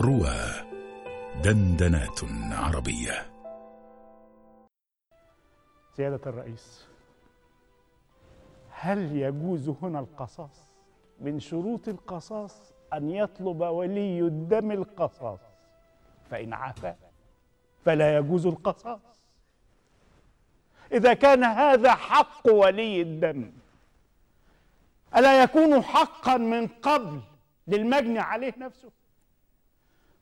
روى دندنات عربية. سيادة الرئيس هل يجوز هنا القصاص؟ من شروط القصاص أن يطلب ولي الدم القصاص. فإن عفا فلا يجوز القصاص. إذا كان هذا حق ولي الدم ألا يكون حقا من قبل للمجني عليه نفسه؟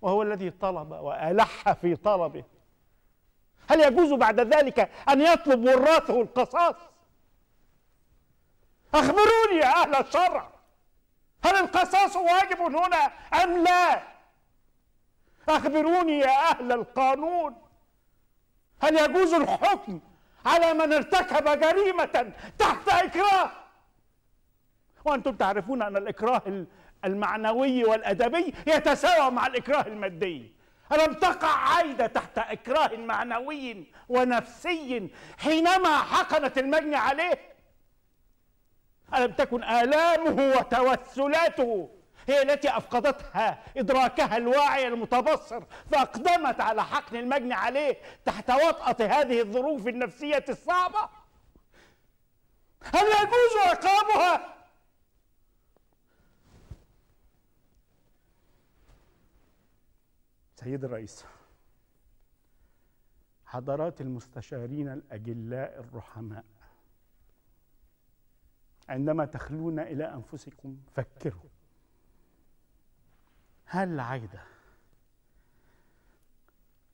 وهو الذي طلب وألح في طلبه. هل يجوز بعد ذلك أن يطلب وراثه القصاص؟ أخبروني يا أهل الشرع هل القصاص واجب هنا أم لا؟ أخبروني يا أهل القانون. هل يجوز الحكم على من ارتكب جريمة تحت إكراه؟ وأنتم تعرفون أن الإكراه المعنوي والأدبي يتساوى مع الإكراه المادي. ألم تقع عايدة تحت إكراه معنوي ونفسي حينما حقنت المجني عليه؟ ألم تكن آلامه وتوسلاته هي التي أفقدتها إدراكها الواعي المتبصر فأقدمت على حقن المجني عليه تحت وطأة هذه الظروف النفسية الصعبة؟ هل يجوز عقابها سيد الرئيس حضرات المستشارين الأجلاء الرحماء عندما تخلون إلى أنفسكم فكروا هل عايدة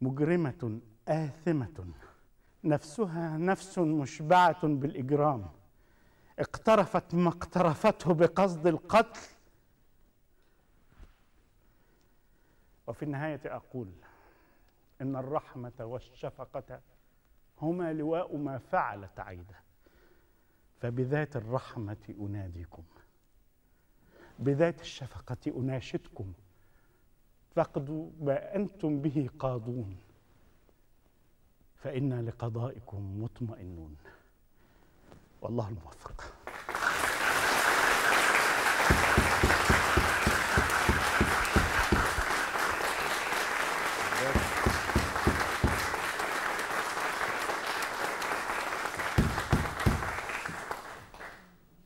مجرمة آثمة نفسها نفس مشبعة بالإجرام اقترفت ما اقترفته بقصد القتل؟ وفي النهاية أقول إن الرحمة والشفقة هما لواء ما فعلت عايدة فبذات الرحمة أناديكم. بذات الشفقة أناشدكم. فاقضوا ما أنتم به قاضون. فإنا لقضائكم مطمئنون. والله الموفق.